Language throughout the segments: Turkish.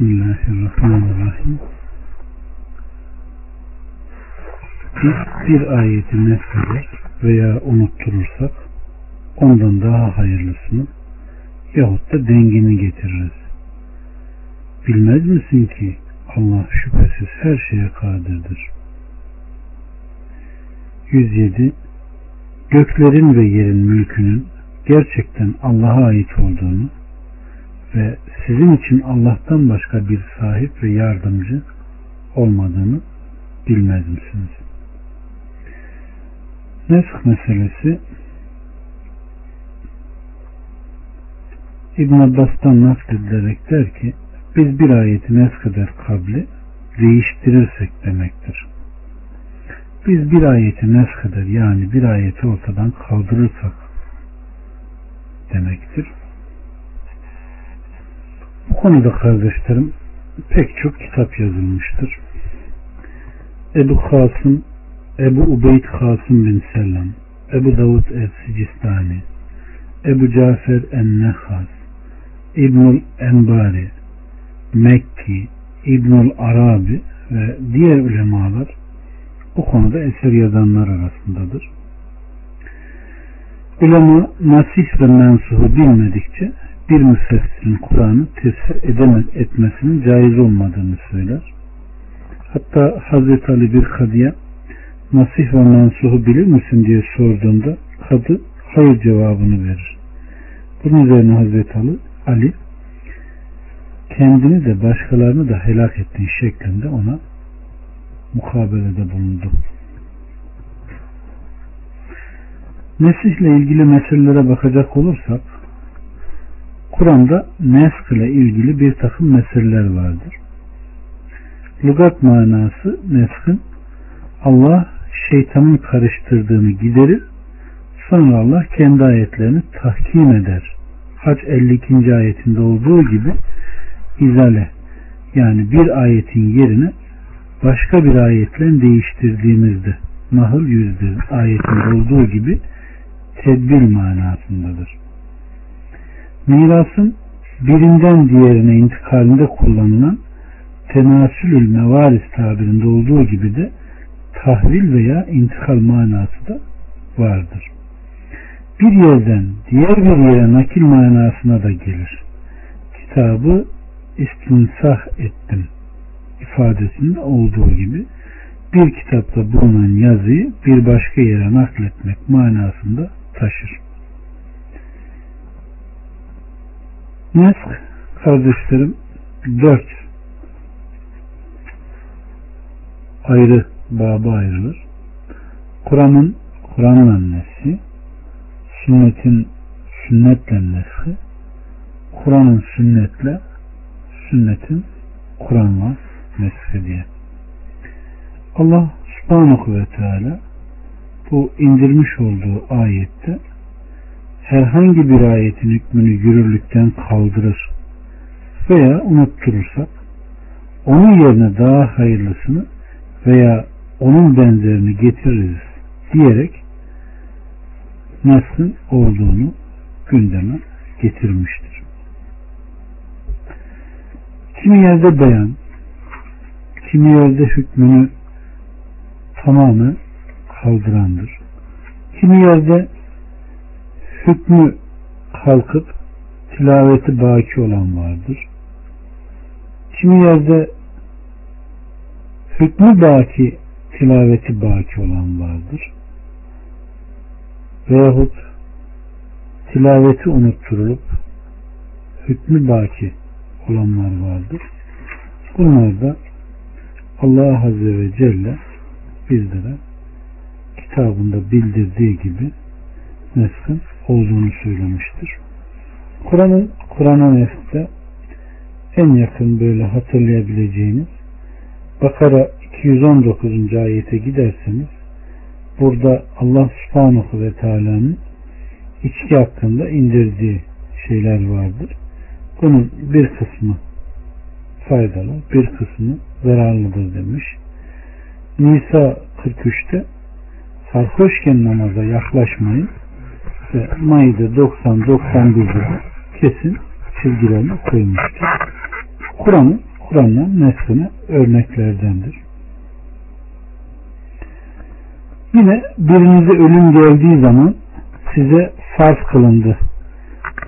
Bismillahirrahmanirrahim. Biz bir ayeti nefreder veya unutturursak ondan daha hayırlısını yahut da dengini getiririz. Bilmez misin ki Allah şüphesiz her şeye kadirdir. 107 Göklerin ve yerin mülkünün gerçekten Allah'a ait olduğunu ve sizin için Allah'tan başka bir sahip ve yardımcı olmadığını bilmez misiniz? Nesk meselesi İbn Abbas'tan nakledilerek der ki biz bir ayeti nesk eder kabli değiştirirsek demektir. Biz bir ayeti nesk eder yani bir ayeti ortadan kaldırırsak demektir. Konuda kardeşlerim pek çok kitap yazılmıştır. Ebu Kasım, Ebu Ubeyd Kasım bin Selam, Ebu Davud el-Sicistani, Ebu Cafer en-Nehas, İbnül Enbari, Mekki, İbnül Arabi ve diğer ulemalar bu konuda eser yazanlar arasındadır. Ulema nasih ve mensuhu bilmedikçe bir müfessirin Kur'an'ı tefsir edemez etmesinin caiz olmadığını söyler. Hatta Hazreti Ali bir kadıya nasih ve mensuhu bilir misin diye sorduğunda kadı hayır cevabını verir. Bunun üzerine Hazreti Ali, Ali kendini de başkalarını da helak ettiği şeklinde ona mukabelede bulundu. Nesihle ilgili meselelere bakacak olursak Kur'an'da nesk ile ilgili bir takım meseleler vardır. Lugat manası neskin Allah şeytanın karıştırdığını giderir sonra Allah kendi ayetlerini tahkim eder. Hac 52. ayetinde olduğu gibi izale yani bir ayetin yerine başka bir ayetle değiştirdiğimizde Nahl 100'de ayetinde olduğu gibi tedbir manasındadır. Mirasın birinden diğerine intikalinde kullanılan tenasülül mevaris tabirinde olduğu gibi de tahvil veya intikal manası da vardır. Bir yerden diğer bir yere nakil manasına da gelir. Kitabı istinsah ettim ifadesinde olduğu gibi bir kitapta bulunan yazıyı bir başka yere nakletmek manasında taşır. Nesk kardeşlerim dört ayrı baba ayrılır. Kur'an'ın Kur'an'ın annesi, sünnetin sünnetle neshi, Kur'an'ın sünnetle, sünnetin Kur'an'la neshi diye. Allah subhanahu ve teala bu indirmiş olduğu ayette herhangi bir ayetin hükmünü yürürlükten kaldırır veya unutturursak onun yerine daha hayırlısını veya onun benzerini getiririz diyerek neslin olduğunu gündeme getirmiştir. Kimi yerde beyan, kimi yerde hükmünü tamamen kaldırandır. Kimi yerde hükmü kalkıp tilaveti baki olan vardır. Kimi yerde hükmü baki tilaveti baki olan vardır. Veyahut tilaveti unutturulup hükmü baki olanlar vardır. Bunlar da Allah Azze ve Celle bizlere kitabında bildirdiği gibi neskin olduğunu söylemiştir. Kur'an'ın Kur'an'a nesde en yakın böyle hatırlayabileceğiniz Bakara 219. ayete giderseniz burada Allah subhanahu ve teala'nın içki hakkında indirdiği şeyler vardır. Bunun bir kısmı faydalı, bir kısmı zararlıdır demiş. Nisa 43'te sarhoşken namaza yaklaşmayın ve Maide 90-91'de kesin çizgilerini koymuştur. Kur'an'ın Kur'an'la nesline örneklerdendir. Yine birinize ölüm geldiği zaman size farz kılındı.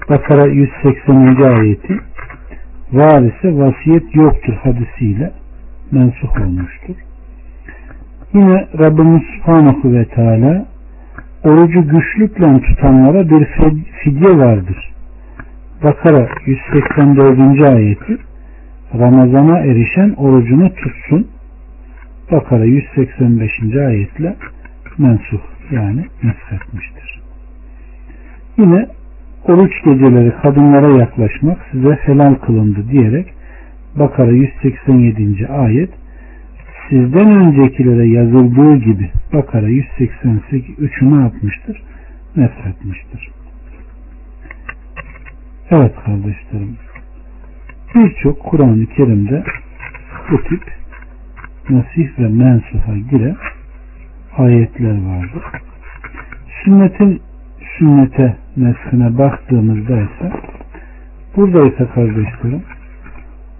Bakara 180. ayeti varise vasiyet yoktur hadisiyle mensuh olmuştur. Yine Rabbimiz Subhanahu ve Teala orucu güçlükle tutanlara bir fidye vardır. Bakara 184. ayeti Ramazana erişen orucunu tutsun. Bakara 185. ayetle mensuh yani neshetmiştir. Yine oruç geceleri kadınlara yaklaşmak size helal kılındı diyerek Bakara 187. ayet sizden öncekilere yazıldığı gibi Bakara 188 3'ü ne yapmıştır? Nesretmiştir. Evet kardeşlerim. Birçok Kur'an-ı Kerim'de bu tip nasih ve mensuha giren ayetler vardır. Sünnetin sünnete neshine baktığımızda ise burada ise kardeşlerim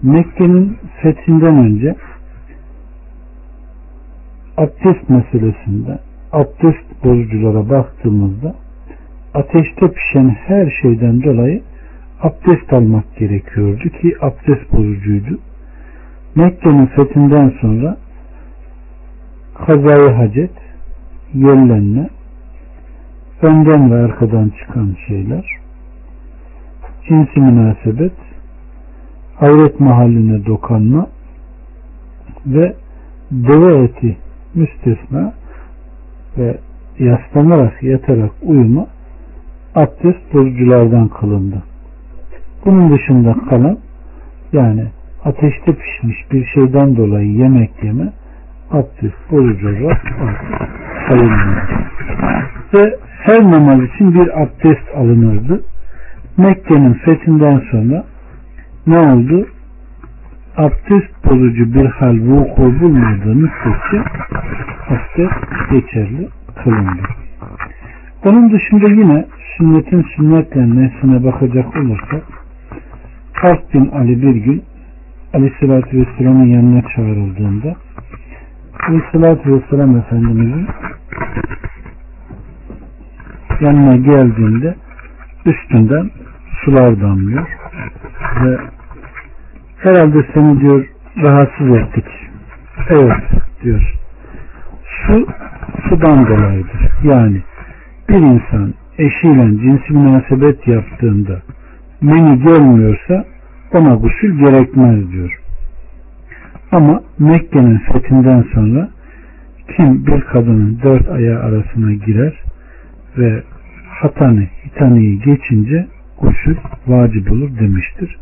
Mekke'nin fethinden önce abdest meselesinde abdest bozuculara baktığımızda ateşte pişen her şeyden dolayı abdest almak gerekiyordu ki abdest bozucuydu. Mekke'nin fethinden sonra kazayı hacet, yellenme, önden ve arkadan çıkan şeyler, cinsi münasebet, hayret mahalline dokanma ve deve eti müstesna ve yaslanarak yatarak uyuma abdest bozuculardan kılındı. Bunun dışında kalan yani ateşte pişmiş bir şeyden dolayı yemek yeme abdest bozucu olarak sayılmıyor. Ve her namaz için bir abdest alınırdı. Mekke'nin fethinden sonra ne oldu? Abdest bozucu bir hal vuku bulmadığı müddetçe abdest geçerli kılındı. Onun dışında yine sünnetin sünnetle nesline bakacak olursak Kalk bin Ali bir gün Aleyhisselatü Vesselam'ın yanına çağrıldığında Aleyhisselatü Vesselam Efendimizin yanına geldiğinde üstünden sular damlıyor ve herhalde seni diyor rahatsız ettik. Evet diyor. Su sudan dolayıdır. Yani bir insan eşiyle cinsi münasebet yaptığında meni gelmiyorsa ona gusül gerekmez diyor. Ama Mekke'nin fethinden sonra kim bir kadının dört ayağı arasına girer ve hatanı hitaniyi geçince gusül vacip olur demiştir.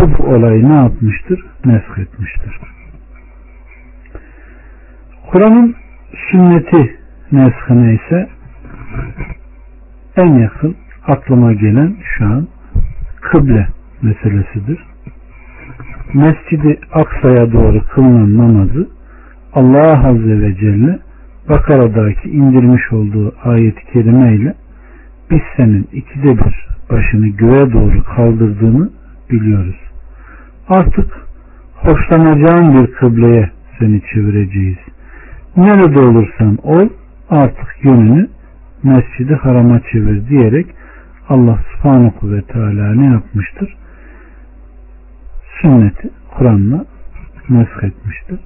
Bu, olayı ne yapmıştır? Nesk etmiştir. Kur'an'ın sünneti neskine ise en yakın aklıma gelen şu an kıble meselesidir. Mescidi Aksa'ya doğru kılınan namazı Allah Azze ve Celle Bakara'daki indirmiş olduğu ayet-i kerime ile biz senin ikide bir başını göğe doğru kaldırdığını biliyoruz. Artık hoşlanacağın bir kıbleye seni çevireceğiz. Nerede olursan ol artık yönünü mescidi harama çevir diyerek Allah subhanahu ve teala ne yapmıştır? Sünneti Kur'an'la nesk etmiştir.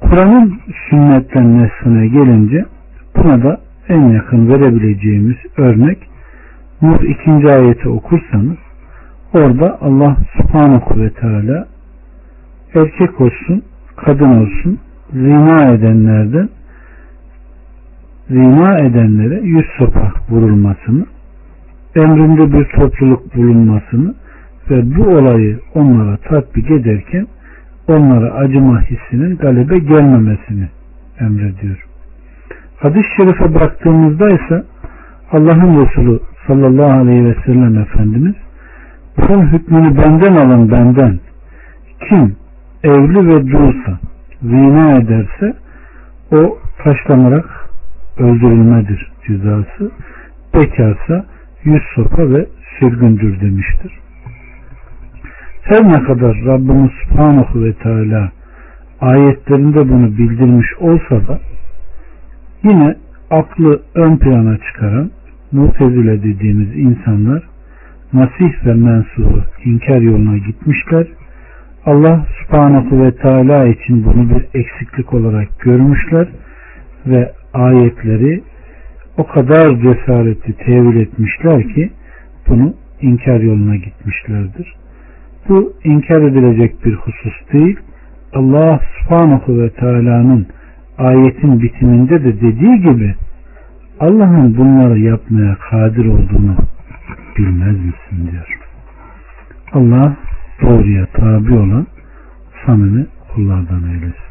Kur'an'ın sünnetten nesline gelince buna da en yakın verebileceğimiz örnek Nur ikinci ayeti okursanız orada Allah subhanahu ve teala erkek olsun kadın olsun zina edenlerden zina edenlere yüz sopa vurulmasını emrinde bir topluluk bulunmasını ve bu olayı onlara tatbik ederken onlara acıma hissinin galebe gelmemesini emrediyor. Hadis-i şerife baktığımızda ise Allah'ın Resulü sallallahu aleyhi ve sellem Efendimiz bunun hükmünü benden alın benden kim evli ve dulsa zina ederse o taşlanarak öldürülmedir cezası bekarsa yüz sopa ve sürgündür demiştir. Her ne kadar Rabbimiz Subhanahu ve Teala ayetlerinde bunu bildirmiş olsa da yine aklı ön plana çıkaran mutezile dediğimiz insanlar Masih ve Mensuh'u inkar yoluna gitmişler. Allah subhanahu ve teala için bunu bir eksiklik olarak görmüşler ve ayetleri o kadar cesaretli tevil etmişler ki bunu inkar yoluna gitmişlerdir. Bu inkar edilecek bir husus değil. Allah subhanahu ve teala'nın ayetin bitiminde de dediği gibi Allah'ın bunları yapmaya kadir olduğunu bilmez misin diyor. Allah doğruya tabi olan samimi kullardan eylesin.